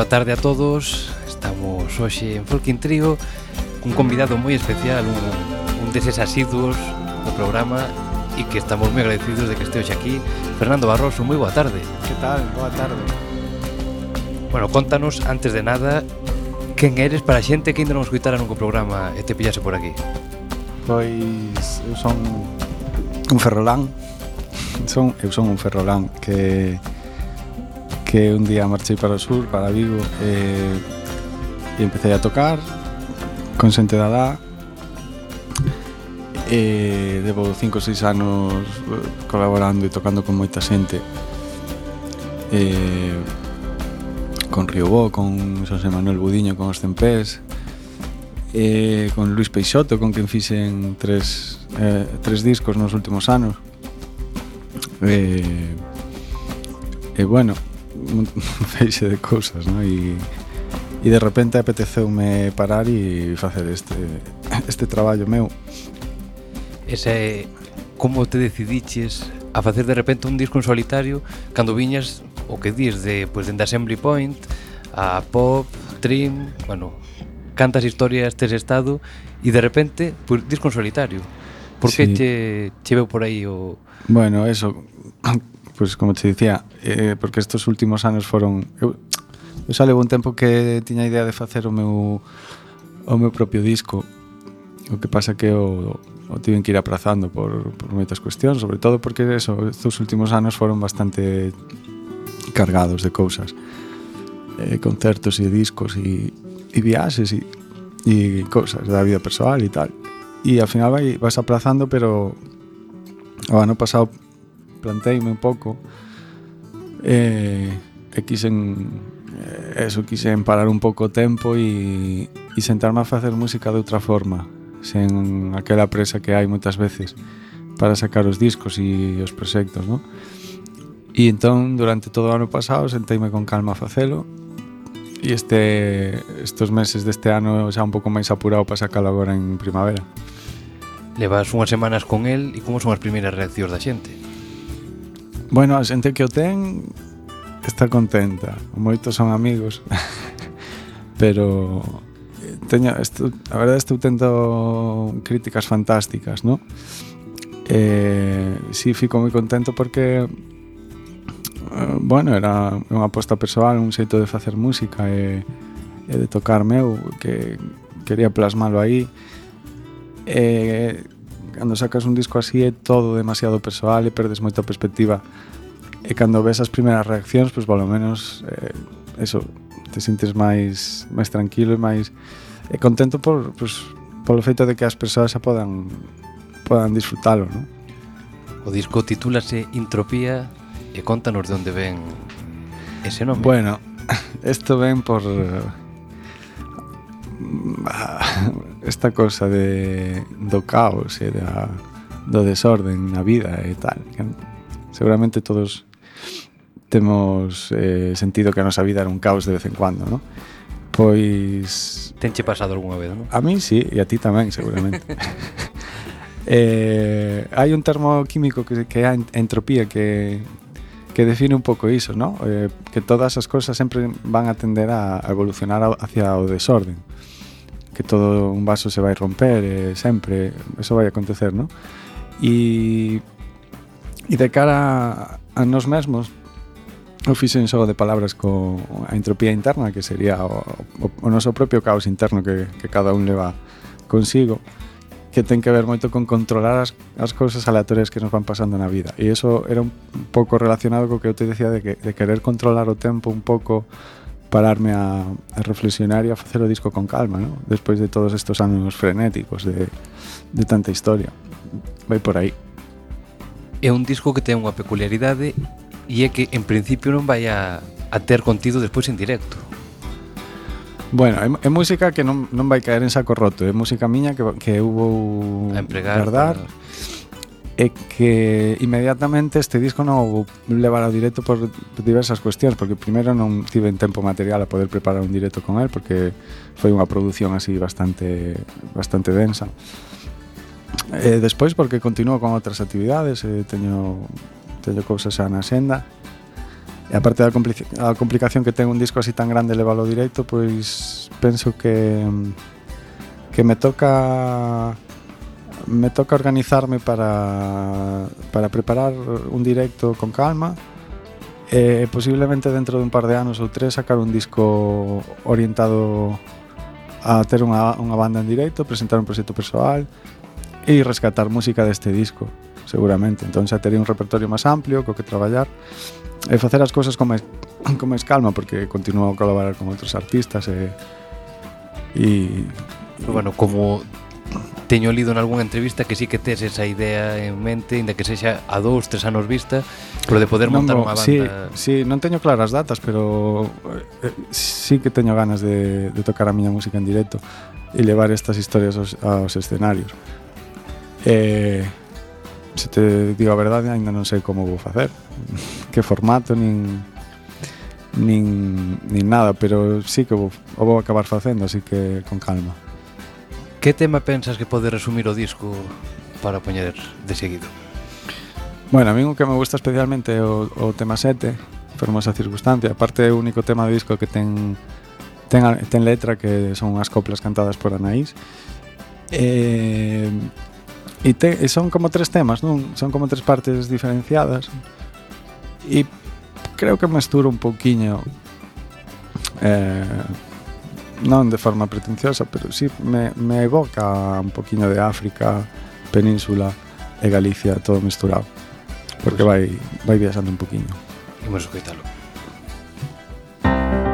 boa tarde a todos. Estamos hoxe en Folkin Trio Un convidado moi especial Un, un deses asiduos do programa E que estamos moi agradecidos de que este hoxe aquí. Fernando Barroso, moi boa tarde. Que tal? Boa tarde. Bueno, contanos antes de nada Quen eres para a xente que ainda non escuitara nunca o programa E te pillase por aquí. Pois eu son un ferrolán. Son, Eu son un ferrolán que que un día marchei para o sur, para Vigo, eh, e, e empecé a tocar con xente da edad. E debo 5 ou 6 anos eh, colaborando e tocando con moita xente. E, con Riobó, con José Manuel Budiño, con os Tempés, e con Luis Peixoto, con quen fixen tres, eh, tres discos nos últimos anos. E, e bueno, feixe de cousas, non? E, e de repente apeteceume parar e facer este, este traballo meu. Ese, como te decidiches a facer de repente un disco en solitario cando viñas o que dis de, pues, dende Assembly Point a Pop, Trim, bueno, cantas historias tes estado e de repente, pues, disco en solitario. Por que sí. che, che veu por aí o... Bueno, eso, pois como te dicía, eh, porque estes últimos anos foron... Eu, eu xa levo un tempo que tiña idea de facer o meu o meu propio disco. O que pasa que o, o tiven que ir aprazando por, por moitas cuestións, sobre todo porque eso, estes últimos anos foron bastante cargados de cousas. Eh, concertos e discos e, e viaxes e, e cousas da vida persoal e tal. E ao final vai, vas aprazando, pero o ano pasado planteime un pouco eh, e quixen eh, eso, quixen parar un pouco o tempo e, e sentarme a facer música de outra forma sen aquela presa que hai moitas veces para sacar os discos e os proxectos, non? E entón, durante todo o ano pasado, senteime con calma a facelo e este, estos meses deste ano xa un pouco máis apurado para sacalo agora en primavera. Levas unhas semanas con el e como son as primeiras reaccións da xente? Bueno, a xente que o ten está contenta. Moitos son amigos. Pero eh, teño, esto, a verdade estou tendo críticas fantásticas, non? Eh, si sí, fico moi contento porque eh, bueno, era unha aposta persoal, un xeito de facer música e, e de tocar meu que quería plasmalo aí. Eh, cando sacas un disco así é todo demasiado persoal e perdes moita perspectiva. E cando ves as primeiras reaccións, pois polo menos eh, eso, te sintes máis máis tranquilo e máis e contento por pois, polo feito de que as persoas xa podan podan disfrutalo, non? O disco titúlase Intropía e contanos de onde ven ese nome. Bueno, isto ven por esta cosa de do caos e da, do desorden na vida e tal. Que seguramente todos temos eh, sentido que a nosa vida era un caos de vez en cuando, ¿no? Pois... Tenche pasado algunha vez, non? A mí sí, e a ti tamén, seguramente. eh, hai un termo químico que, que é a entropía que, que define un pouco iso, ¿no? Eh, que todas as cousas sempre van a tender a evolucionar hacia o desorden que todo un vaso se vai romper eh, sempre, eso vai acontecer, non? E, e de cara a, a nos mesmos, eu fixen xogo de palabras co a entropía interna, que sería o, o, o noso propio caos interno que, que cada un leva consigo, que ten que ver moito con controlar as, as cousas aleatorias que nos van pasando na vida. E eso era un pouco relacionado co que eu te decía de, que, de querer controlar o tempo un pouco pararme a, a reflexionar e a facer o disco con calma, ¿no? despois de todos estos ánimos frenéticos de, de tanta historia. Vai por aí. É un disco que ten unha peculiaridade e é que en principio non vai a, a ter contido despois en directo. Bueno, é, é música que non, non vai caer en saco roto, é música miña que, que eu vou a empregar, guardar. Para é que inmediatamente este disco non o levar ao directo por diversas cuestións, porque primeiro non tive en tempo material a poder preparar un directo con el, porque foi unha produción así bastante bastante densa. E despois porque continuo con outras actividades, e teño teño cousas xa na senda. E aparte da complica a complicación que ten un disco así tan grande leválo directo, pois penso que que me toca me toca organizarme para, para preparar un directo con calma e eh, posiblemente dentro de un par de anos ou tres sacar un disco orientado a ter unha, unha banda en directo, presentar un proxecto persoal e rescatar música deste disco, seguramente. Entón xa tería un repertorio máis amplio co que traballar e facer as cousas con máis, con máis calma porque continuo a colaborar con outros artistas e, e Bueno, como teño lido en algunha entrevista que sí que tes esa idea en mente, inda que sexa a dous, tres anos vista, pero de poder montar non, unha banda... Sí, sí, non teño claras datas, pero eh, sí que teño ganas de, de tocar a miña música en directo e levar estas historias aos, aos escenarios. Eh, se te digo a verdade, ainda non sei como vou facer, que formato, nin, nin, nin nada, pero sí que vou, vou acabar facendo, así que con calma. Que tema pensas que pode resumir o disco para poñer de seguido? Bueno, a mí o que me gusta especialmente é o, o tema 7, Fermosa Circunstancia. Aparte, é o único tema do disco que ten, ten, ten letra, que son as coplas cantadas por Anaís. Eh, e, te, e son como tres temas, non? Son como tres partes diferenciadas. E creo que mesturo un pouquiño eh, non de forma pretenciosa, pero sí me, me evoca un poquinho de África, Península e Galicia todo mesturado. Porque vai vai viaxando un poquinho. Imos escoitalo. Thank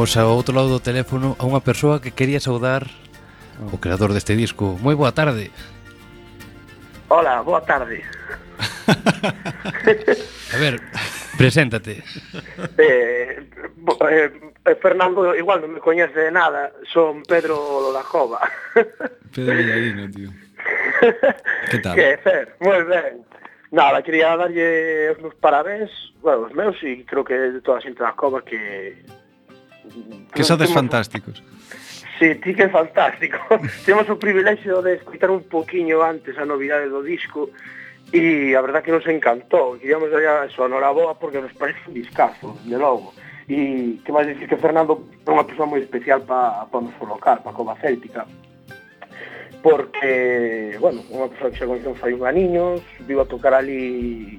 Temos ao outro lado do teléfono a unha persoa que quería saudar o creador deste disco. Moi boa tarde. Hola, boa tarde. a ver, preséntate. Eh, bo, eh, eh, Fernando igual non me coñece de nada, son Pedro Lajova. Pedro Villarino, tío. que tal? Que Fer, moi ben. Nada, quería darlle os meus parabéns, bueno, os meus e creo que de toda a xente da Cova que Que sodes fantásticos. Sí, ti que fantástico. Temos o privilexio de escutar un poquinho antes a novidade do disco e a verdad que nos encantou. Queríamos dar a súa noraboa porque nos parece un discazo, de logo. E que máis dicir que Fernando é unha persoa moi especial para pa nos colocar, para Cova Céltica. Porque, bueno, unha persoa que xa coñeceu fai un aniños, vivo a tocar ali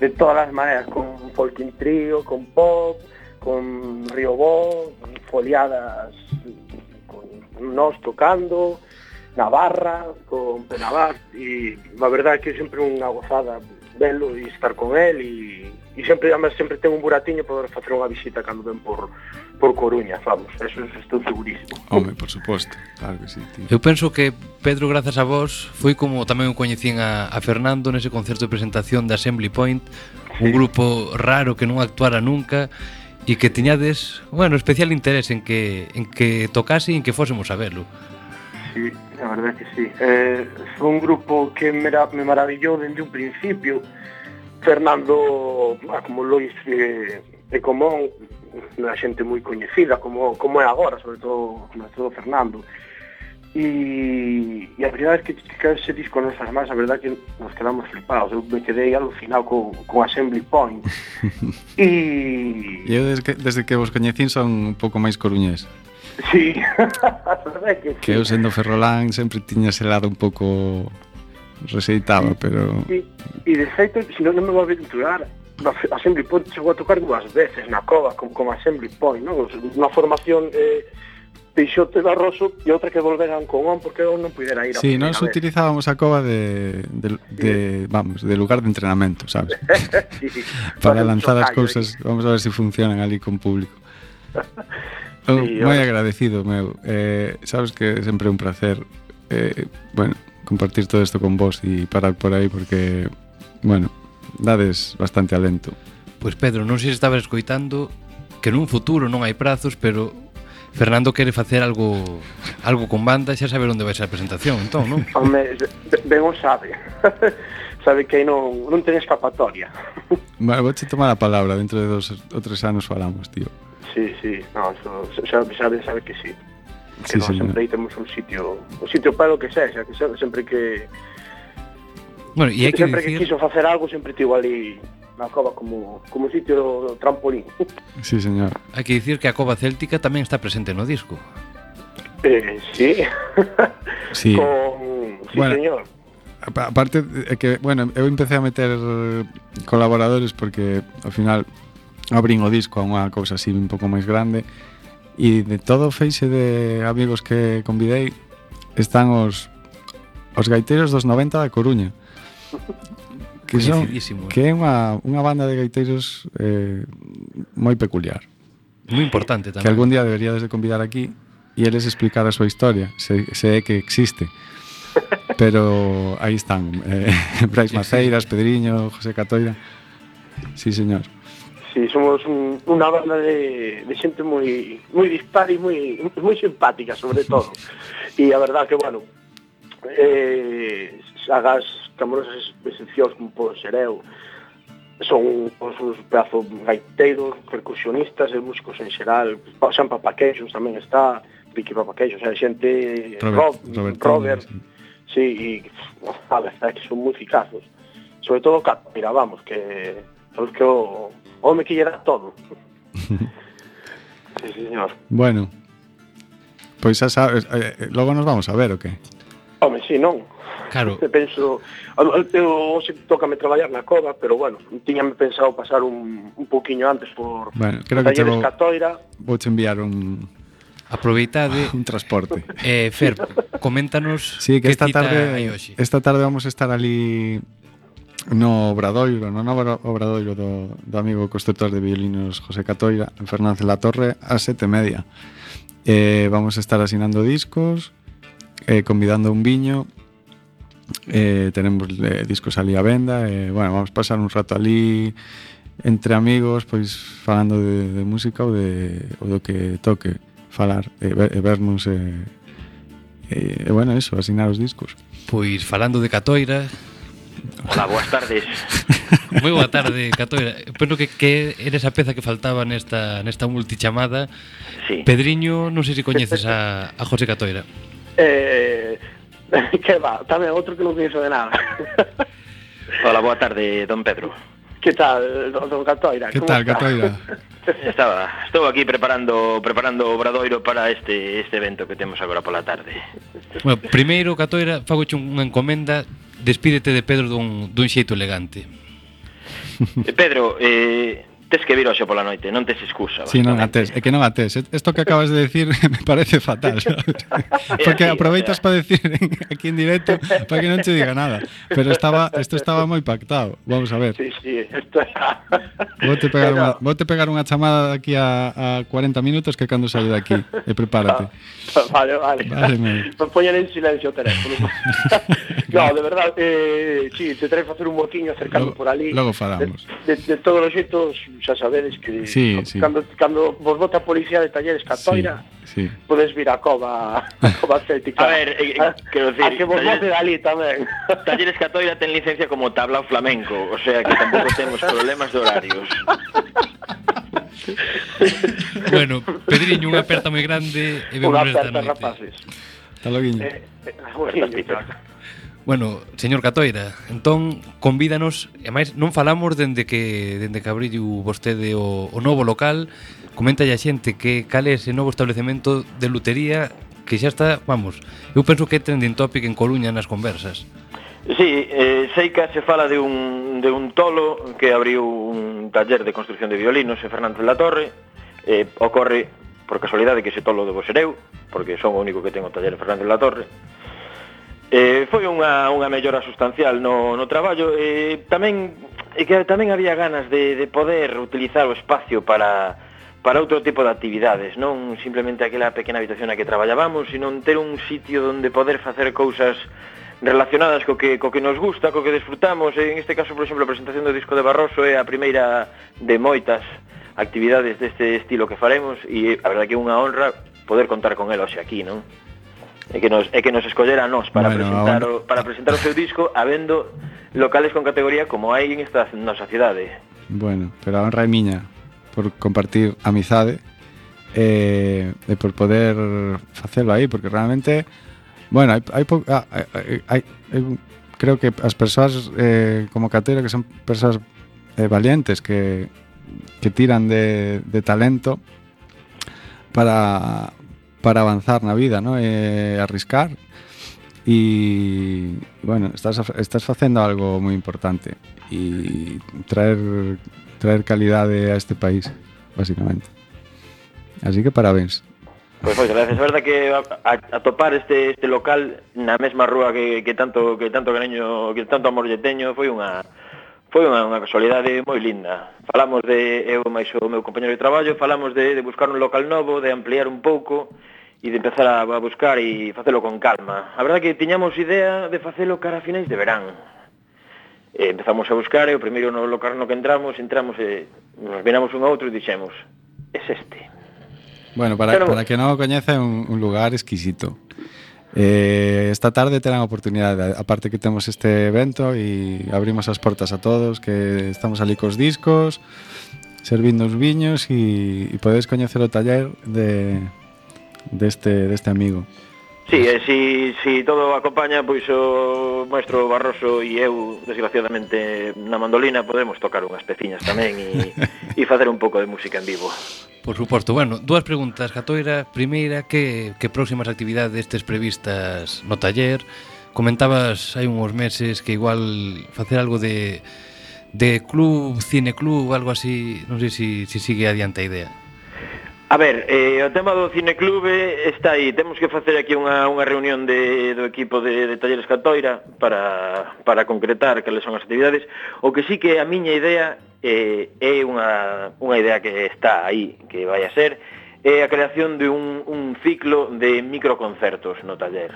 de todas as maneras, con folk in trio, con pop, con Riobó, foliadas con nós tocando, Navarra, con Penabat, e a verdade é que sempre unha gozada velo e estar con el e, e sempre, además, sempre ten un buratiño poder facer unha visita cando ven por, por Coruña, vamos, eso estou segurísimo. Home, por suposto, claro que sí. Tío. Eu penso que Pedro, grazas a vos, foi como tamén o coñecín a, a Fernando nese concerto de presentación da Assembly Point, un grupo raro que non actuara nunca, e que tiñades, bueno, especial interés en que, en que tocase e en que fósemos a verlo. Sí, a verdade que sí. Eh, foi un grupo que me, me maravillou dende un principio. Fernando ah, como Lois ese de común unha xente moi coñecida como como é agora, sobre todo, sobre todo Fernando. Eh, E, e a verdade é que, que ese disco nos as mans, a verdade é que nos quedamos flipados. Eu me quedei alucinado con, con Assembly Point. e... Eu desde que, desde que vos coñecín son un pouco máis coruñés. Sí, que, sí. que eu sendo Ferrolán sempre tiña ese lado un pouco reseitado, pero... E, e de feito, se non, non me vou aventurar, Assembly Point chegou a tocar dúas veces na cova como, como Assembly Point, non? Unha formación... Eh, Peixote e Barroso e outra que volveran con ON porque eu non pudera ir a Sí, nós utilizábamos a cova de, de, de sí. vamos, de lugar de entrenamento, sabes? sí, sí. Para lanzar as cousas, vamos a ver se si funcionan ali con público. Oh, sí, moi agradecido, meu. Eh, sabes que sempre é un placer eh, bueno, compartir todo isto con vos e parar por aí porque, bueno, dades bastante alento. Pois Pedro, non sei se estabas escoitando que nun futuro non hai prazos, pero Fernando quere facer algo algo con banda, xa saber onde vai ser a presentación, entón, non? Home, ben o sabe. sabe que non, non ten escapatoria. Vale, vou tomar a palabra, dentro de dos ou tres anos falamos, tío. Sí, sí, no, so, xa, sabe, sabe que sí. Que sí, no, sempre aí temos un sitio, un sitio para o que sexa, que sempre que Bueno, e hai que sempre dicir... que quiso facer algo sempre tivo ali na cova como, como sitio trampolín. Sí, señor. Hai que dicir que a cova céltica tamén está presente no disco. Eh, sí. sí. Con... Sí, bueno, señor. Aparte é que, bueno, eu empecé a meter eh, colaboradores porque ao final abrin o disco a unha cousa así un pouco máis grande e de todo o feixe de amigos que convidei están os os gaiteiros dos 90 da Coruña que son, que é eh. unha, unha banda de gaiteiros eh, moi peculiar. Moi importante tamén. Que algún día deberíades de convidar aquí e eles explicar a súa historia, se, se é que existe. Pero aí están, eh, Brais Maceiras, Pedriño, José Catoira. Sí, señor. Sí, somos un, unha banda de, de xente moi moi dispar e moi moi simpática, sobre todo. E a verdad que, bueno, eh, sagas amorosas excepcións como puedo ser eu, Son os uns pedazos gaiteiros, percusionistas e músicos en xeral. San Papaqueixos tamén está, Vicky Papaqueixos, é xente... Robert, Rob, Robert, Robert sí, e a verdade é que son musicazos. Sobre todo Catira, vamos, que sabes que o home que llera todo. sí, señor. Bueno, Pois xa sabes, eh, eh logo nos vamos a ver o que? Home, si, sí, non. Claro. Te penso, eu hoxe tócame traballar na cova, pero bueno, tiñame pensado pasar un, un pouquiño antes por bueno, creo que vou, Catoira. Vou te enviar un Aproveitade un transporte. Eh, Fer, coméntanos sí, que esta tarde hai hoxe. Esta tarde vamos a estar ali no Obradoiro, no novo Obradoiro do, do amigo constructor de violinos José Catoira, en Fernández La Torre, a sete media. Eh, vamos a estar asinando discos, eh, convidando un viño. Eh, tenemos eh, discos ali a venda e, eh, bueno, vamos pasar un rato ali entre amigos, pois falando de, de música ou de ou do que toque falar e, ver, e vernos e, e, e bueno, eso, asignar os discos. Pois falando de Catoira, Hola, boas tardes. Moi boa tarde, Catoira. Penso que, que era esa peza que faltaba nesta, nesta multichamada. Sí. Pedriño, non sei se coñeces a, a José Catoira. Eh, que va, tamén outro que non pienso de nada. Hola, boa tarde, don Pedro. Que tal, don Catoira? Que tal, está? Catoira? Estaba, estou aquí preparando preparando o Obradoiro para este este evento que temos agora pola tarde. Bueno, primeiro, Catoira, fagoche unha encomenda, despídete de Pedro dun, dun xeito elegante. Pedro, eh, tes que vir hoxe pola noite, non tes excusa. Sí, non a tes, é que non ates. Isto que acabas de decir me parece fatal, sabes? Porque aproveitas para decir aquí en directo para que non te diga nada. Pero estaba, isto estaba moi pactado. Vamos a ver. Sí, sí, isto era... Vote pegar unha, vote pegar unha chamada aquí a, a 40 minutos que cando saio de aquí. E prepárate. Ah, vale, vale. Vale, me... Poñan en silencio o teléfono. no, de verdade, eh, sí, te terei facer un moquiño acercando logo, por ali. Logo falamos. De, de, de todos os xeitos, xa sabedes que sí, sí. cando cando vos vota a policía de Talleres Catoira, sí, sí. podes vir a Cova, a Cova céltica A ver, eh, eh, ah, quero decir, a que vos talleres, de dali tamén. Talleres Catoira ten licencia como tablao flamenco, o sea que tampouco temos problemas de horarios. bueno, Pedriño, unha aperta moi grande e vemos Unha aperta, rapaces. Hasta logo, Eh, eh, Bueno, señor Catoira, entón convídanos, e máis non falamos dende que dende que abriu vostede o, o novo local, comenta a xente que cal é ese novo establecemento de lutería que xa está, vamos, eu penso que é trending topic en Coruña nas conversas. Sí, eh, sei que se fala de un, de un tolo que abriu un taller de construcción de violinos en Fernández de la Torre, eh, ocorre por casualidade que ese tolo de vos ereu, porque son o único que ten o taller en Fernández de la Torre, Eh, foi unha, unha mellora sustancial no, no traballo e eh, tamén e que tamén había ganas de, de poder utilizar o espacio para, para outro tipo de actividades, non simplemente aquela pequena habitación na que traballábamos, sino ter un sitio onde poder facer cousas relacionadas co que, co que nos gusta, co que desfrutamos. En este caso, por exemplo, a presentación do disco de Barroso é a primeira de moitas actividades deste estilo que faremos e a verdade que é unha honra poder contar con el hoxe aquí, non? E que nos, e que nos escollera a nós para, Bueno, presentar o, para presentar o seu disco habendo locales con categoría como hai en esta nosa cidade. Bueno, pero a honra é miña por compartir amizade e, e por poder facelo aí, porque realmente, bueno, hai, hai, po- ah, hai, hai, eu creo que as persoas eh, como Catera que son persoas eh, valientes que, que tiran de, de talento para, para avanzar na vida, ¿no? E arriscar e bueno, estás estás facendo algo moi importante e traer traer calidade a este país, basicamente. Así que parabéns. Pois pues, moitas gracias. É verdade que a, a topar este este local na mesma rúa que, que tanto que tanto cariño, que tanto amor lle teño foi unha foi unha, unha casualidade moi linda. Falamos de eu máis o meu compañero de traballo, falamos de, de buscar un local novo, de ampliar un pouco e de empezar a, a buscar e facelo con calma. A verdade que tiñamos idea de facelo cara a finais de verán. E empezamos a buscar e o primeiro no local no que entramos, entramos e nos miramos un a outro e dixemos, es este. Bueno, para, Pero, para que non o coñece, un, un lugar exquisito. Eh, esta tarde terán a oportunidade Aparte que temos este evento E abrimos as portas a todos Que estamos ali cos discos Servindo os viños E, e podedes coñecer o taller de, deste, deste amigo. Sí, e si, si todo acompaña, pois o maestro Barroso e eu, desgraciadamente, na mandolina podemos tocar unhas peciñas tamén e, e facer un pouco de música en vivo. Por suposto. Bueno, dúas preguntas, Catoira. Primeira, que, que próximas actividades estes previstas no taller? Comentabas hai uns meses que igual facer algo de, de club, cine club, algo así, non sei se si, si sigue adiante a idea. A ver, eh, o tema do cineclube está aí. Temos que facer aquí unha, unha reunión de, do equipo de, de Talleres Catoira para, para concretar cales son as actividades. O que sí que a miña idea eh, é unha, unha idea que está aí, que vai a ser, é a creación de un, un ciclo de microconcertos no taller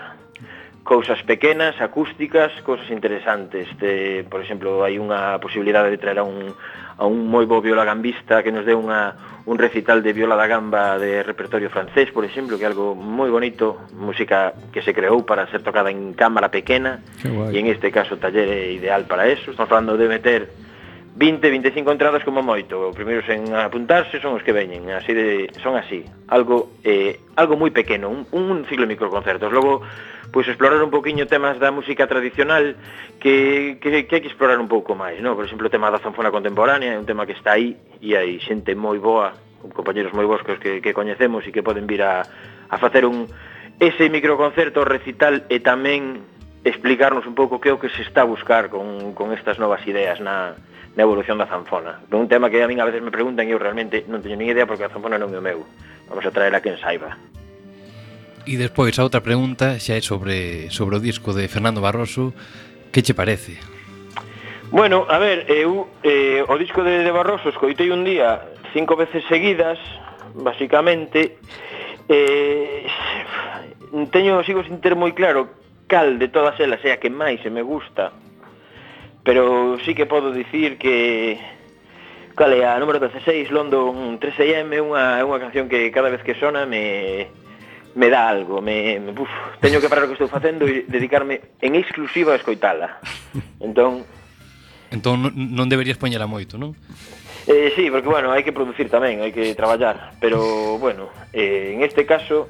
cousas pequenas, acústicas, cousas interesantes. De, por exemplo, hai unha posibilidade de traer a un, a un moi bo viola gambista que nos dé unha, un recital de viola da gamba de repertorio francés, por exemplo, que é algo moi bonito, música que se creou para ser tocada en cámara pequena, e en este caso taller é ideal para eso. Estamos falando de meter 20, 25 entradas como moito. Os primeiros en apuntarse son os que veñen, así de, son así. Algo eh, algo moi pequeno, un, un ciclo de microconcertos. Logo, pois explorar un poquiño temas da música tradicional que, que, que hai que explorar un pouco máis, non? Por exemplo, o tema da zanfona contemporánea é un tema que está aí e hai xente moi boa, compañeros moi bons que, que coñecemos e que poden vir a, a facer un ese microconcerto recital e tamén explicarnos un pouco que é o que se está a buscar con, con estas novas ideas na, na evolución da zanfona. Un tema que a min a veces me preguntan e eu realmente non teño ni idea porque a zanfona non é o meu. Vamos a traer a quen saiba. E despois a outra pregunta xa é sobre sobre o disco de Fernando Barroso, que che parece? Bueno, a ver, eu eh, o disco de, de Barroso escoitei un día cinco veces seguidas, basicamente, eh, teño sigo sin ter moi claro cal de todas elas é a que máis se me gusta pero sí que podo dicir que cal é a número 16 London 13M é unha, é unha canción que cada vez que sona me, me dá algo me, me uf, teño que parar o que estou facendo e dedicarme en exclusiva a escoitala entón entón non deberías poñela moito, non? Eh, sí, porque bueno, hai que producir tamén hai que traballar pero bueno, eh, en este caso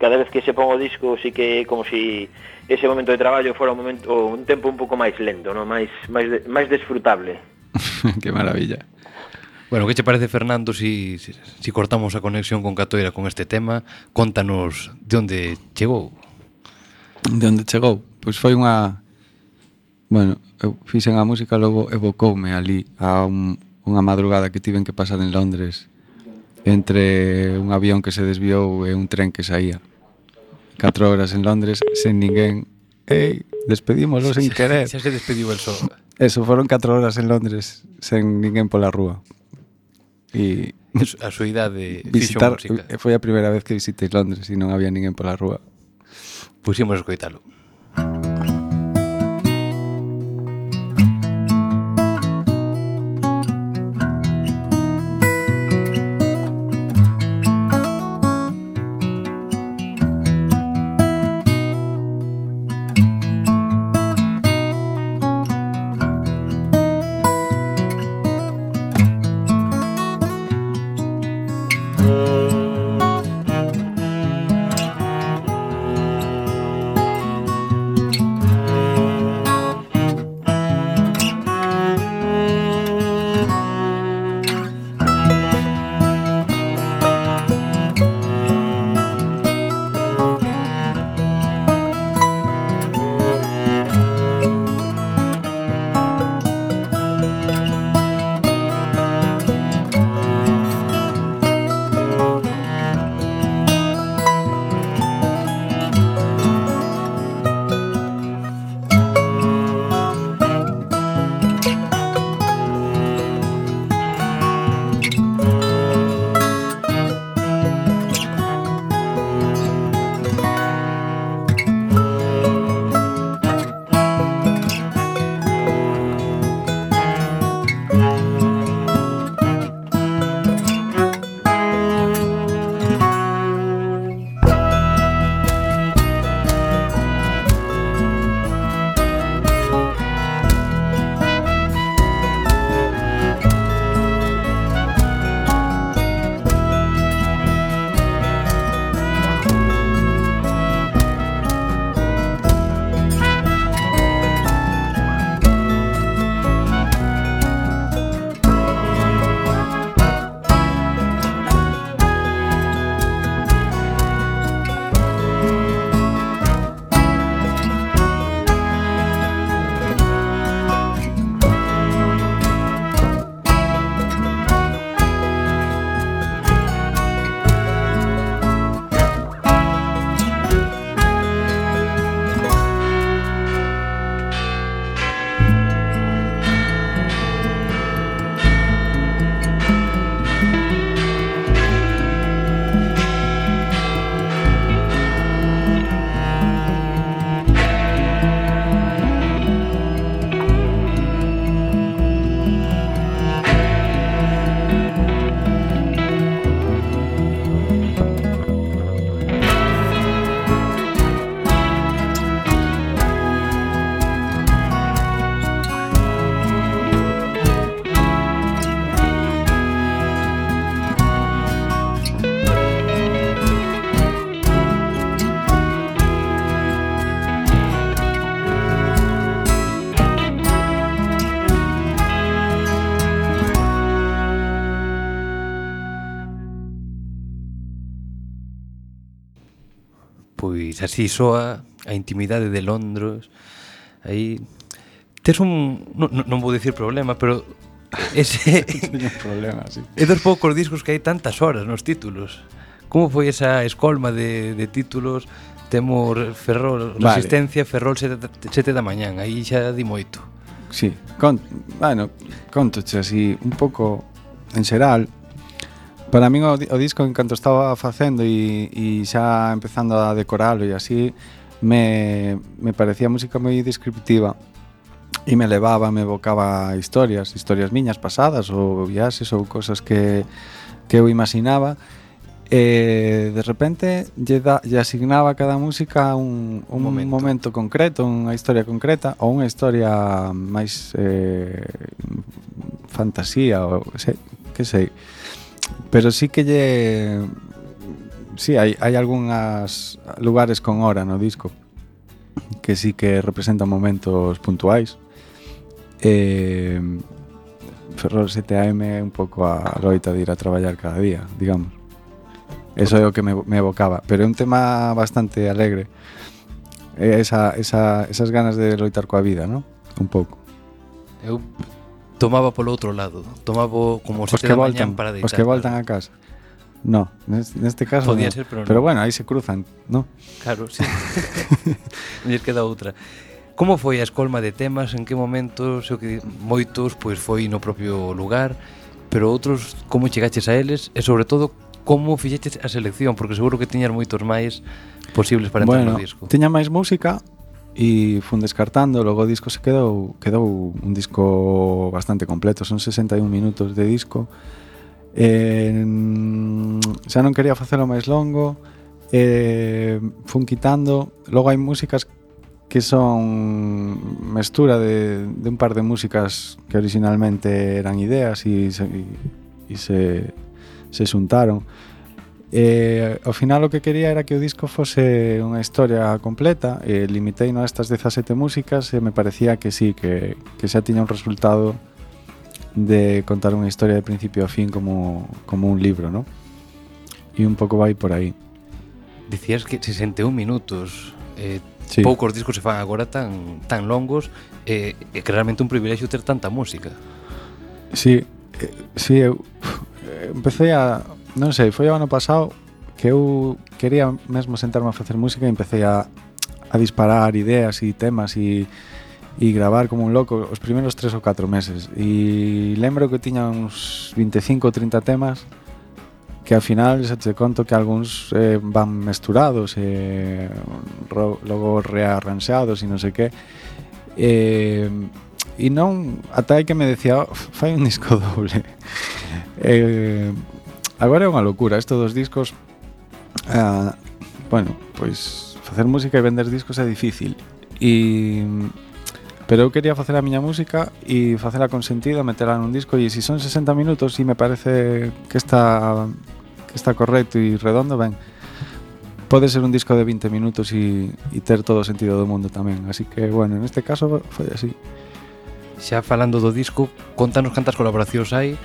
cada vez que se pon o disco si que é como si ese momento de traballo fora un momento un tempo un pouco máis lento, no máis máis máis desfrutable. que maravilla. Bueno, que che parece, Fernando, si, si, si cortamos a conexión con Catoira con este tema? Contanos de onde chegou. De onde chegou? Pois foi unha... Bueno, eu fixen a música, logo evocoume ali a un, unha madrugada que tiven que pasar en Londres entre un avión que se desviou e un tren que saía. 4 horas en Londres sen ninguén. Ei, despedímoslo sen querer. Xa se despediu el sol. Eso, foron 4 horas en Londres sen ninguén pola rúa. E a súa idade visitar, música. Eh, foi a primeira vez que visitei Londres e non había ninguén pola rúa. Pusimos escoitalo. Música así soa a intimidade de Londres. Aí tes un non, non vou dicir problema, pero ese un problema, sí. É dos poucos discos que hai tantas horas nos títulos. Como foi esa escolma de, de títulos? Temos Ferrol, vale. Resistencia, Ferrol 7 da mañán, aí xa di moito. Sí, con, bueno, contoche así un pouco en xeral, Para min o, o disco en canto estaba facendo e, e xa empezando a decoralo e así me, me parecía música moi descriptiva e me levaba, me evocaba historias, historias miñas pasadas ou viaxes ou cosas que, que eu imaginaba e de repente lle, da, lle asignaba a cada música un, un momento. momento concreto, unha historia concreta ou unha historia máis eh, fantasía ou sei, que sei Pero sí que lle... Sí, hai, hai algúnas lugares con hora no disco que sí que representan momentos puntuais. Eh, Ferrol 7am é un pouco a loita de ir a traballar cada día, digamos. Eso é o que me, me evocaba. Pero é un tema bastante alegre. Esa, esa, esas ganas de loitar coa vida, ¿no? Un pouco. Eu tomaba polo outro lado, tomaba como os que voltan, para deitar. Os que voltan a casa. No, neste caso Podía no. ser, pero, no. pero bueno, aí se cruzan, no? Claro, sí. Lles queda outra. Como foi a escolma de temas? En que momentos? O que moitos pois foi no propio lugar, pero outros como chegaches a eles e sobre todo como fixeches a selección, porque seguro que tiñas moitos máis posibles para entrar bueno, no disco. Tiña máis música, e fun descartando, logo o disco se quedou, quedou un disco bastante completo, son 61 minutos de disco. Eh, xa non quería facelo máis longo, eh, fun quitando, logo hai músicas que son mestura de, de un par de músicas que originalmente eran ideas e se, y, y se, se xuntaron. Eh, ao final o que quería era que o disco fose unha historia completa e limitei no a estas 17 músicas e me parecía que sí, que, que xa tiña un resultado de contar unha historia de principio a fin como, como un libro, ¿no? E un pouco vai por aí. Dicías que 61 minutos eh, sí. poucos discos se fan agora tan tan longos eh, é que realmente un privilexio ter tanta música. Sí, eh, sí, eu eh, empecé a non sei, foi o ano pasado que eu quería mesmo sentarme a facer música e empecé a, a disparar ideas e temas e, e gravar como un loco os primeiros tres ou catro meses. E lembro que tiña uns 25 ou 30 temas que ao final xa te conto que algúns eh, van mesturados e eh, logo rearranxados e non sei que. Eh, e non ata que me decía oh, fai un disco doble eh, Agora é unha locura, isto dos discos... Uh, bueno, pois facer música e vender discos é difícil. E... Pero eu quería facer a miña música e facela con sentido, metela nun disco e se son 60 minutos e me parece que está que está correcto e redondo, ben. Pode ser un disco de 20 minutos e, e ter todo o sentido do mundo tamén. Así que, bueno, en este caso foi así. Xa falando do disco, contanos cantas colaboracións hai,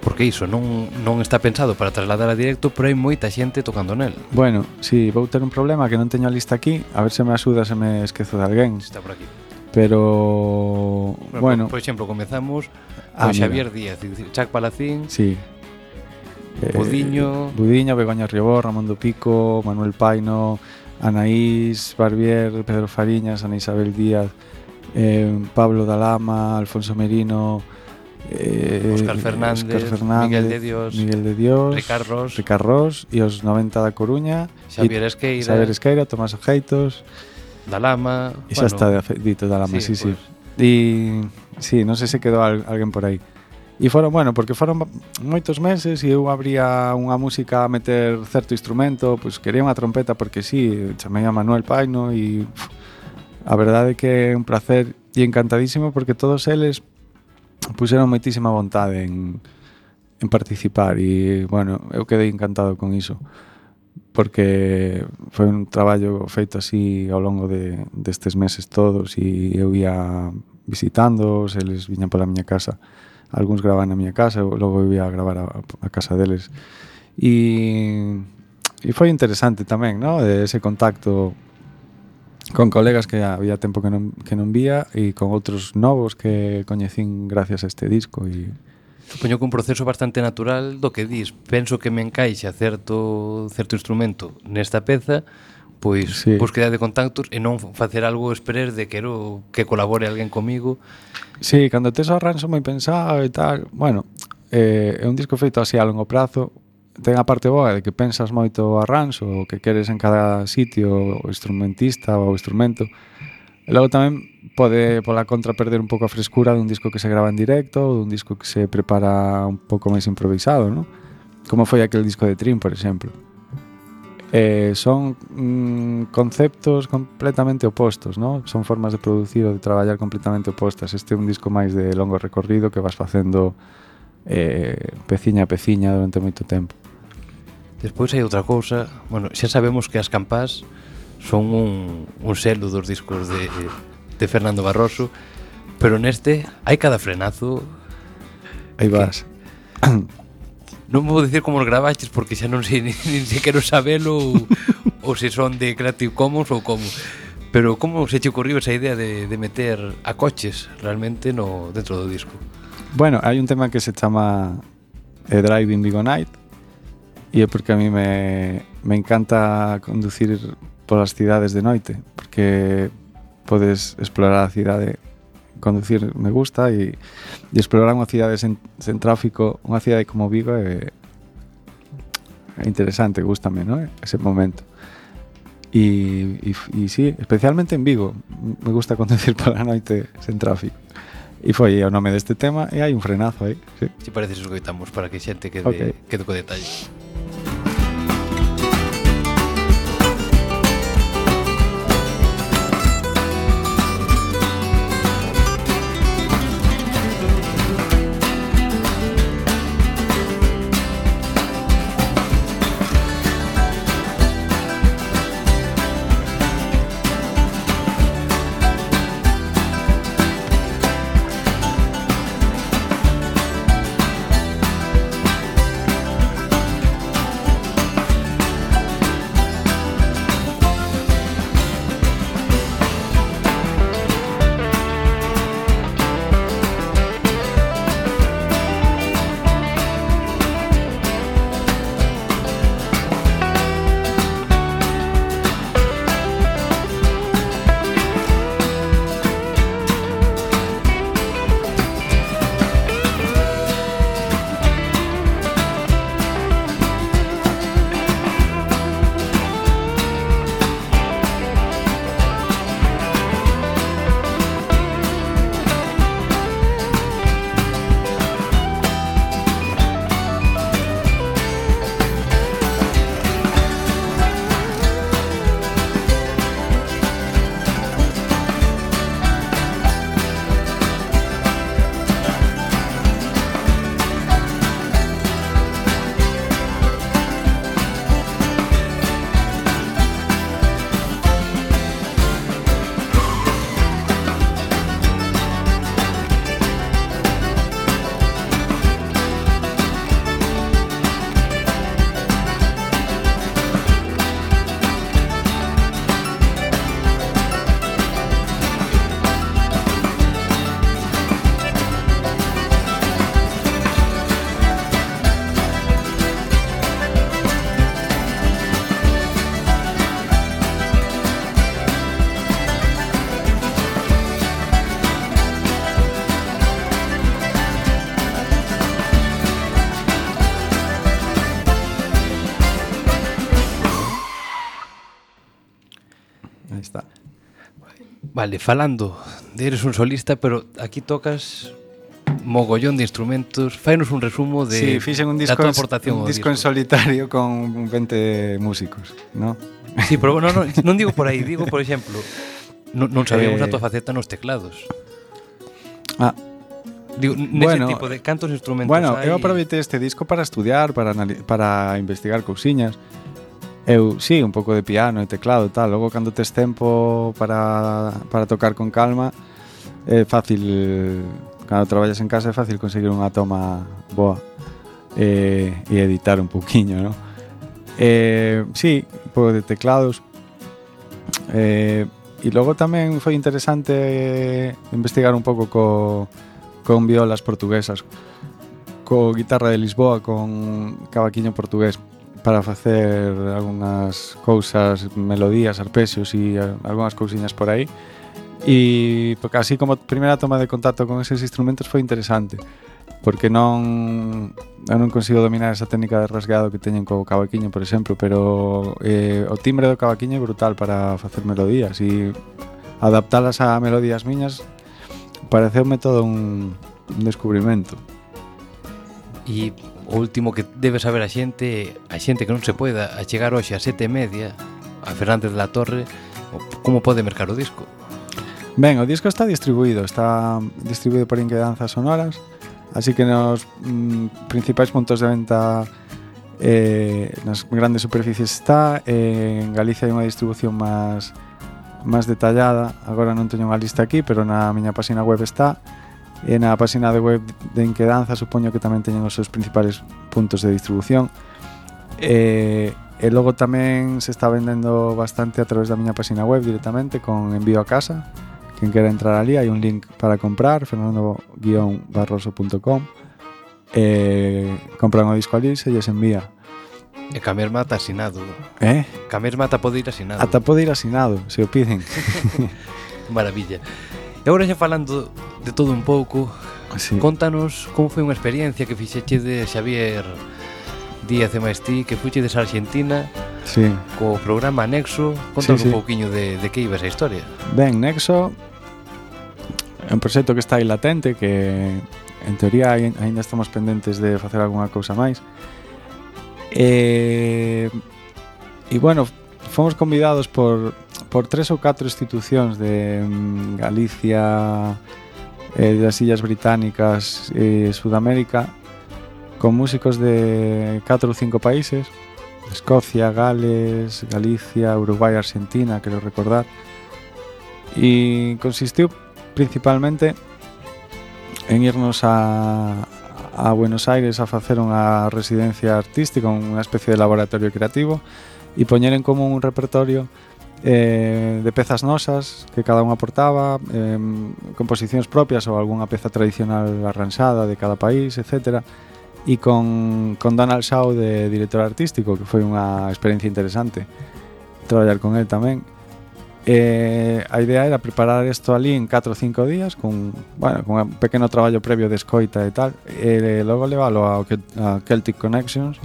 porque iso non, non está pensado para trasladar a directo, pero hai moita xente tocando nel. Bueno, si, sí, vou ter un problema que non teño a lista aquí, a ver se me axuda se me esquezo de alguén. Está por aquí. Pero, bueno, por, por exemplo, comezamos ah, a Xavier mira. Díaz, Chac Palacín, sí. Budiño, eh, Budiño, Begoña Ribor, Ramón do Pico, Manuel Paino, Anaís Barbier, Pedro Fariñas, Ana Isabel Díaz, eh, Pablo Dalama, Alfonso Merino, eh, Óscar Fernández, Oscar Fernández Miguel de Dios, Miguel de Dios Ricarros, Ricarros e os 90 da Coruña Xavier Esqueira, Xavier Esqueira Tomás Ojeitos da Lama e xa bueno, está dito da Lama, sí, sí, pues. sí. e sí, non sei se quedou al, alguén por aí. E foron, bueno, porque foron moitos meses e eu abría unha música a meter certo instrumento, pois quería unha trompeta porque sí, chamei a Manuel Paino e a verdade é que é un placer e encantadísimo porque todos eles puseron moitísima vontade en, en participar e, bueno, eu quedei encantado con iso porque foi un traballo feito así ao longo de, destes meses todos e eu ia visitándoos, eles viñan pola miña casa. Algúns graban na miña casa, eu logo eu ia a gravar a, a casa deles. E, e foi interesante tamén, no? ese contacto con colegas que había tempo que non, que non vía e con outros novos que coñecín gracias a este disco e Supoño que un proceso bastante natural do que dis Penso que me encaixa certo, certo instrumento nesta peza pois sí. búsqueda de contactos e non facer algo esperer de quero que colabore alguén comigo. Sí, cando tes o arranxo moi pensado e tal, bueno, eh, é un disco feito así a longo prazo, ten a parte boa de que pensas moito o arranxo, o que queres en cada sitio, o instrumentista ou o instrumento. E logo tamén pode pola contra perder un pouco a frescura dun disco que se grava en directo ou dun disco que se prepara un pouco máis improvisado, non? Como foi aquel disco de Trim, por exemplo. Eh, son mm, conceptos completamente opostos, ¿no? Son formas de producir ou de traballar completamente opostas. Este é un disco máis de longo recorrido que vas facendo eh, peciña a peciña durante moito tempo. Despois hai outra cousa, bueno, xa sabemos que as campás son un, un selo dos discos de, de Fernando Barroso, pero neste hai cada frenazo. Aí vas. non vou dicir como os gravaches porque xa non sei nin, nin se quero sabelo ou, ou se son de Creative Commons ou como. Pero como se che ocorriu esa idea de, de meter a coches realmente no dentro do disco? Bueno, hai un tema que se chama eh, Driving Vigo Night e é porque a mí me, me encanta conducir polas cidades de noite porque podes explorar a cidade conducir me gusta e, e explorar unha cidade sen, sen tráfico unha cidade como Vigo eh, é, é interesante, gustame ¿no? ese momento e, e, e sí, especialmente en Vigo me gusta conducir pola noite sen tráfico E foi o nome deste tema e hai un frenazo aí. Sí. Si parece, escoitamos para que xente quede, okay. quede co detalle. Vale, falando, de eres un solista, pero aquí tocas mogollón de instrumentos. Fainos un resumo de sí, fixen un disco, da aportación un disco, disco en solitario con 20 músicos, ¿no? Sí, pero no, no, non digo por aí, digo, por exemplo, non, non sabíamos eh... a tua eh, faceta nos teclados. Ah, Digo, bueno, tipo de cantos instrumentos Bueno, hai... eu aproveitei este disco para estudiar, para, para investigar cousiñas. Eu, sí, un pouco de piano e teclado e tal. Logo, cando tes tempo para, para tocar con calma, é fácil, cando traballas en casa, é fácil conseguir unha toma boa e, e editar un pouquiño, non? Eh, sí, un pouco de teclados. Eh, e logo tamén foi interesante investigar un pouco co, con violas portuguesas co guitarra de Lisboa con cavaquiño portugués para facer algunhas cousas, melodías, arpexios e algunhas cousiñas por aí. E así como primeira toma de contacto con eses instrumentos foi interesante porque non eu non consigo dominar esa técnica de rasgado que teñen co cavaquiño, por exemplo, pero eh, o timbre do cavaquiño é brutal para facer melodías e adaptalas a melodías miñas pareceume todo un, un descubrimento. E o último que debe saber a xente a xente que non se poida a chegar hoxe a sete e media a Fernández de la Torre como pode mercar o disco? Ben, o disco está distribuído está distribuído por Inquedanzas Sonoras así que nos mm, principais puntos de venta eh, nas grandes superficies está eh, en Galicia hai unha distribución máis máis detallada agora non teño unha lista aquí pero na miña página web está E na página de web de Inquedanza supoño que tamén teñen os seus principais puntos de distribución. E, e logo tamén se está vendendo bastante a través da miña página web directamente con envío a casa. Quen quera entrar ali hai un link para comprar fernando-barroso.com e compran o disco ali se lles envía. E Camer Mata asinado. Eh? Camer Mata pode ir asinado. Ata pode ir asinado, se o piden. Maravilla. E agora xa falando de todo un pouco, ah, sí. contanos como foi unha experiencia que fixeche de Xavier Díaz e Maestí que fuche a Argentina sí. co programa Nexo. Contanos sí, sí. un pouquiño de, de que iba esa historia. Ben, Nexo é un proxecto que está aí latente, que en teoría aínda estamos pendentes de facer algunha cousa máis. E, e bueno, fomos convidados por, por tres ou catro institucións de mm, Galicia, eh, das Illas Británicas e eh, Sudamérica con músicos de catro ou cinco países Escocia, Gales, Galicia, Uruguai, Argentina, quero recordar e consistiu principalmente en irnos a, a Buenos Aires a facer unha residencia artística, unha especie de laboratorio creativo e poñer en común un repertorio eh, de pezas nosas que cada unha aportaba, eh, composicións propias ou algunha peza tradicional arranxada de cada país, etc. E con, con Donald Shaw de director artístico, que foi unha experiencia interesante traballar con él tamén. Eh, a idea era preparar isto ali en 4 ou 5 días con, bueno, con un pequeno traballo previo de escoita e tal e eh, logo leválo ao, a Celtic Connections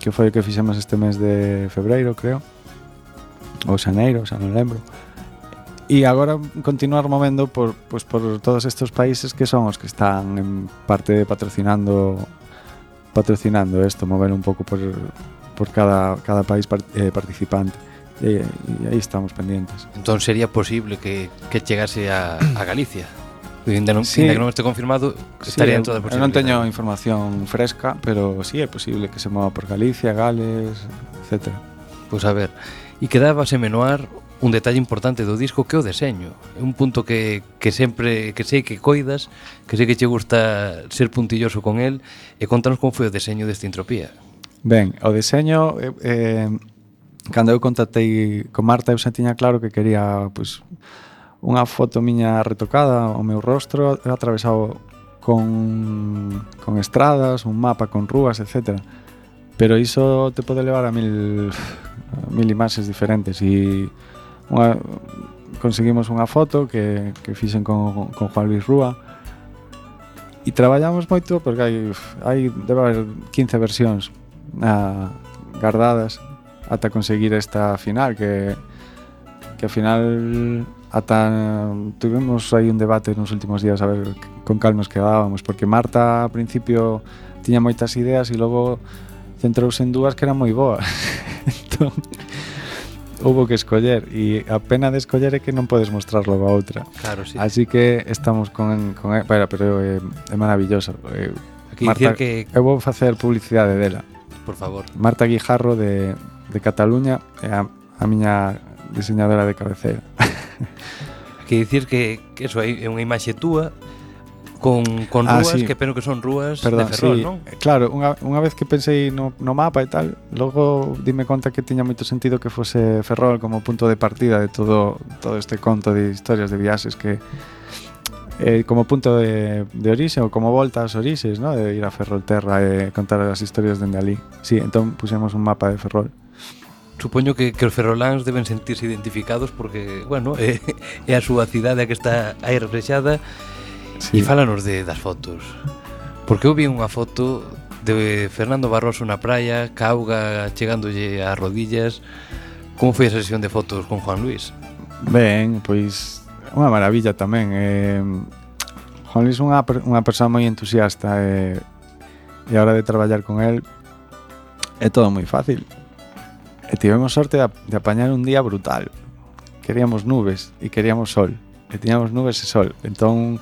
que foi o que fixemos este mes de febreiro, creo ou xaneiro, xa non lembro e agora continuar movendo por, pois, por todos estes países que son os que están en parte patrocinando patrocinando isto, mover un pouco por, por cada, cada país part, eh, participante. E, e aí estamos pendientes. Entón sería posible que, que chegase a, a Galicia. Ainda non, sí. ainda que non este confirmado estaría sí, en Non teño información fresca, pero sí é posible que se mova por Galicia, Gales, etc. Pois pues a ver, E quedábase no un detalle importante do disco que é o deseño. É un punto que, que sempre que sei que coidas, que sei que che gusta ser puntilloso con el e contanos como foi o deseño desta entropía. Ben, o deseño eh, eh, cando eu contactei con Marta eu xa tiña claro que quería pues, unha foto miña retocada o meu rostro atravesado con, con estradas, un mapa con rúas, etc. Pero iso te pode levar a mil mil imaxes diferentes e unha, conseguimos unha foto que, que fixen con, con Juan Luis Rúa. E traballamos moito porque hai, hai debe haber 15 versións a, guardadas ata conseguir esta final que, que ao final ata tuvimos aí un debate nos últimos días a ver con cal nos quedábamos porque Marta ao principio tiña moitas ideas e logo centrouse en dúas que eran moi boas. entón, houve que escoller e a pena de escoller é que non podes mostrarlo a outra. Claro, sí. Así que estamos con con pero, pero é, é maravilloso. Eu, Aquí Marta, que eu vou facer publicidade dela. Por favor. Marta Guijarro de de Cataluña é a, a miña diseñadora de cabeceira. que dicir que, que eso é unha imaxe túa con, con ah, rúas sí. que peno que son rúas Perdón, de Ferrol, sí. non? Claro, unha, unha vez que pensei no, no mapa e tal, logo dime conta que tiña moito sentido que fose Ferrol como punto de partida de todo todo este conto de historias de viaxes que eh, como punto de, de orixe ou como volta ás orixes, ¿no? de ir a Ferrolterra e contar as historias dende ali. Sí, entón pusemos un mapa de Ferrol. Supoño que, que os ferroláns deben sentirse identificados porque, bueno, é, eh, é a súa cidade a que está aí reflexada Sí. E fálanos de, das fotos. Porque eu vi unha foto de Fernando Barroso na praia, ca auga chegándolle ás rodillas. Como foi a sesión de fotos con Juan Luis? Ben, pois unha maravilla tamén. Eh, Juan Luis é unha, unha persoa moi entusiasta e, eh, e a hora de traballar con el é todo moi fácil. E tivemos sorte de, de apañar un día brutal. Queríamos nubes e queríamos sol. E tiñamos nubes e sol. Entón,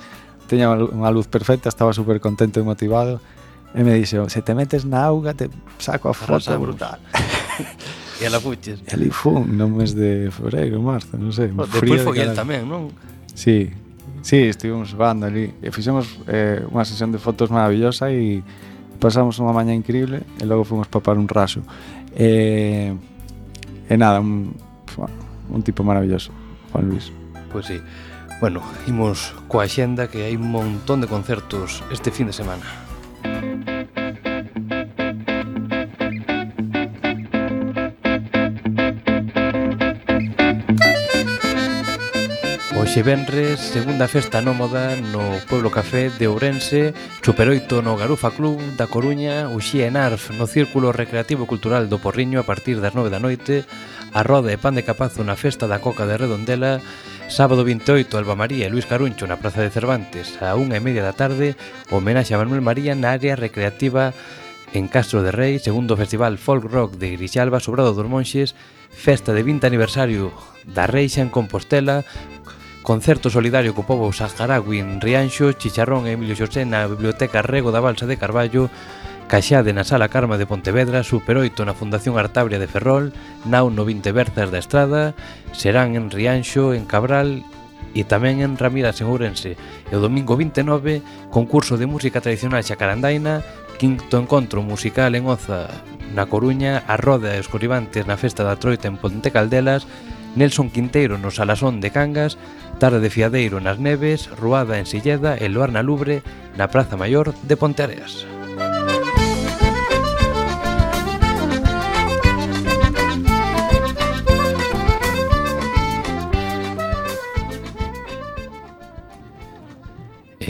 teña unha luz perfecta, estaba super contento e motivado, e me dixo, se te metes na auga, te saco a foto brutal. E a la fuches. E ali fun, no mes de febreiro, marzo, non sei. Bueno, oh, Despois foi de el tamén, non? Sí, sí, estivemos vando ali. E fixemos eh, unha sesión de fotos maravillosa e pasamos unha maña increíble e logo fomos papar un raso. E, e nada, un, un tipo maravilloso, Juan Luis. Pois pues sí. Bueno, imos coa xenda que hai un montón de concertos este fin de semana. Hoxe Benres, segunda festa nómoda no Pueblo Café de Ourense, Superoito no Garufa Club da Coruña, Uxía en Arf no Círculo Recreativo Cultural do Porriño a partir das 9 da noite, a Roda e Pan de Capazo na Festa da Coca de Redondela, sábado 28 Alba María e Luis Caruncho na Praza de Cervantes a unha e media da tarde, homenaxe a Manuel María na área recreativa en Castro de Rei, segundo Festival Folk Rock de Grixalba, Sobrado dos Monxes, festa de 20 aniversario da Reixa en Compostela, Concerto solidario co povo saharaui en Rianxo, Chicharrón e Emilio Xosé na Biblioteca Rego da Balsa de Carballo, Caxade na Sala Carma de Pontevedra, Super 8 na Fundación Artabria de Ferrol, Nau no 20 Berzas da Estrada, serán en Rianxo, en Cabral e tamén en Ramiras en Ourense. E o domingo 29, concurso de música tradicional xacarandaina, quinto encontro musical en Oza na Coruña, a Roda e os Coribantes na Festa da Troita en Ponte Caldelas, Nelson Quinteiro no Salasón de Cangas, Tarde de Fiadeiro nas Neves, Ruada en Silleda e Luar na Lubre na Praza Maior de Ponteareas.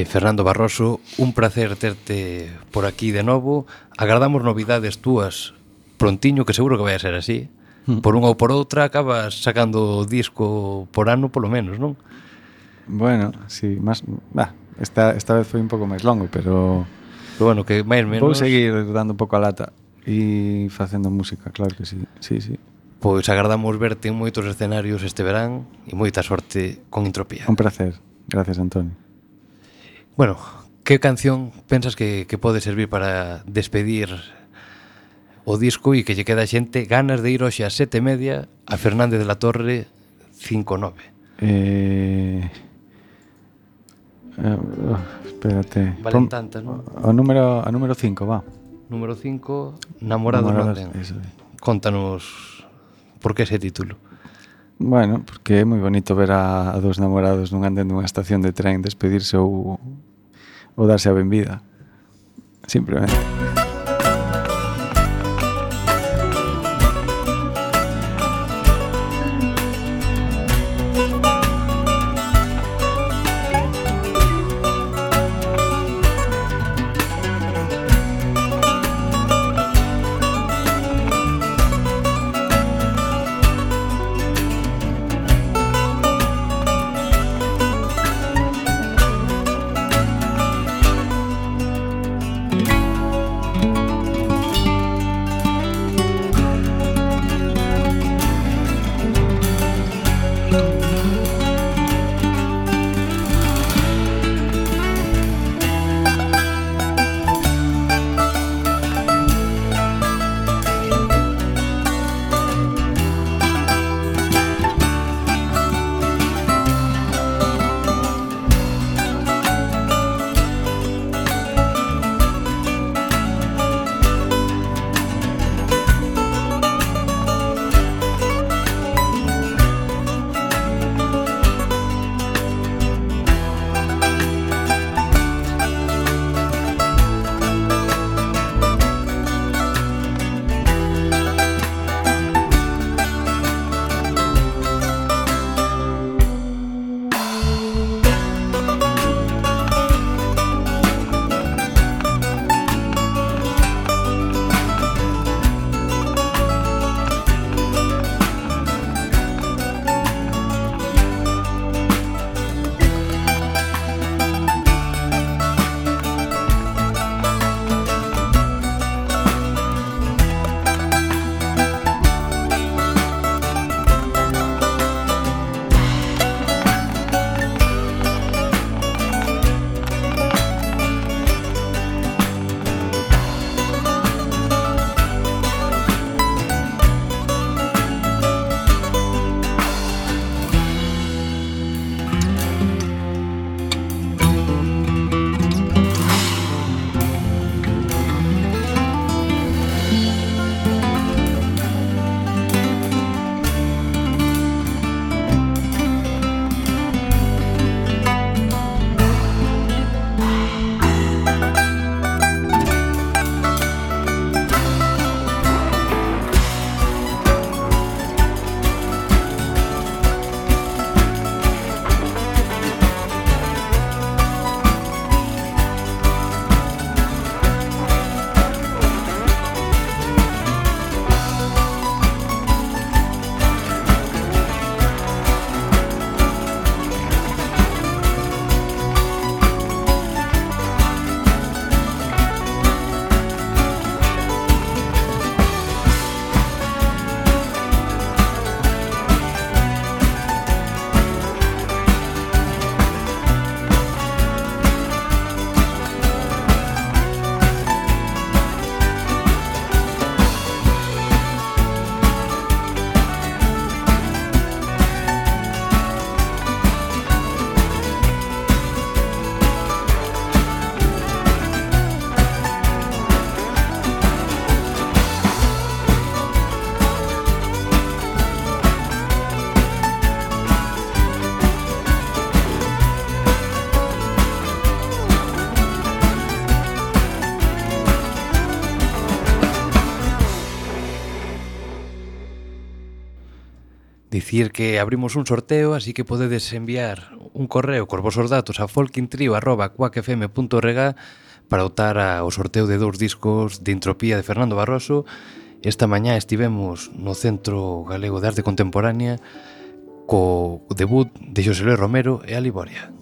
Eh, Fernando Barroso, un placer terte por aquí de novo. Agardamos novidades túas prontiño, que seguro que vai a ser así. Hmm. por unha ou por outra acabas sacando disco por ano polo menos, non? Bueno, si, sí, máis, bah, esta, esta vez foi un pouco máis longo, pero pero bueno, que máis menos vou seguir dando un pouco a lata e facendo música, claro que si. Sí, sí, sí. Pois agardamos verte en moitos escenarios este verán e moita sorte con Entropía. Un placer. Gracias, Antonio. Bueno, que canción pensas que, que pode servir para despedir o disco e que lle queda xente ganas de ir hoxe a sete media a Fernández de la Torre 5-9. Eh... Eh, espérate. Valen tantas, non? O número, a número 5, va. Número 5, Namorado Londres. Eso é. Contanos por que ese título. Bueno, porque é moi bonito ver a, a dos namorados nun andén dunha estación de tren despedirse ou, ou darse a benvida. Simplemente. dicir que abrimos un sorteo, así que podedes enviar un correo cos vosos datos a folkintrio.cuacfm.org para optar ao sorteo de dous discos de Entropía de Fernando Barroso. Esta mañá estivemos no Centro Galego de Arte Contemporánea co debut de Xosé Luis Romero e Aliboria. Liboria.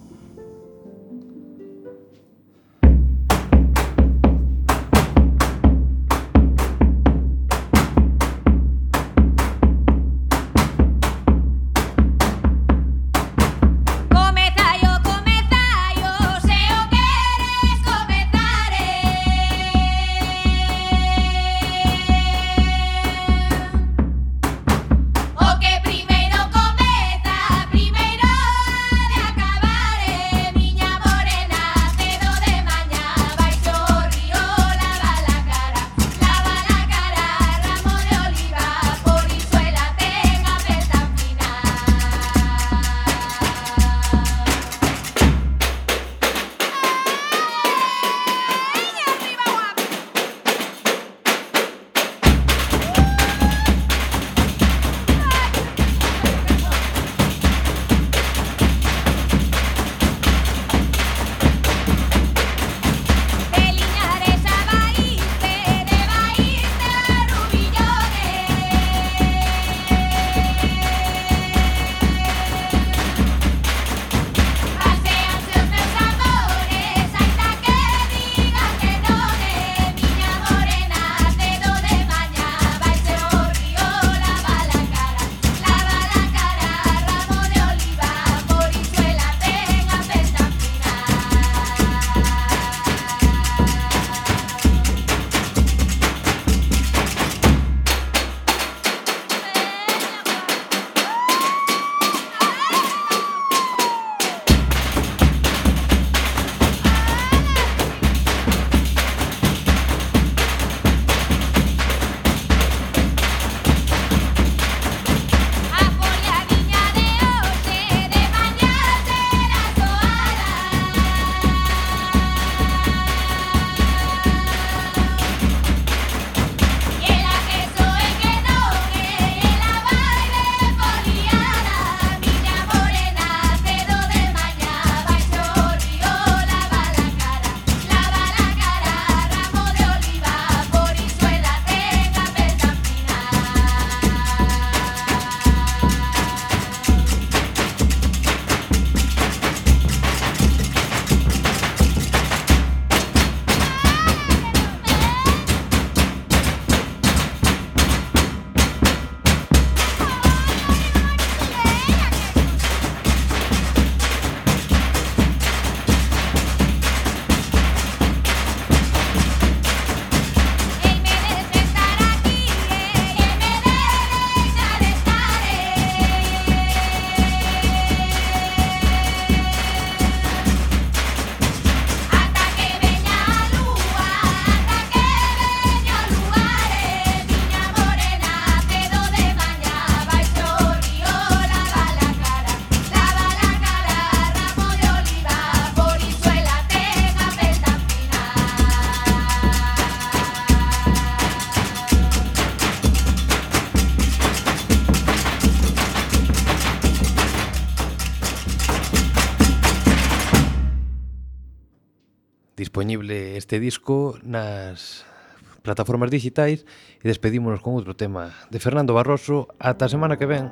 disco nas plataformas digitais e despedímonos con outro tema de Fernando Barroso. Ata a semana que ven.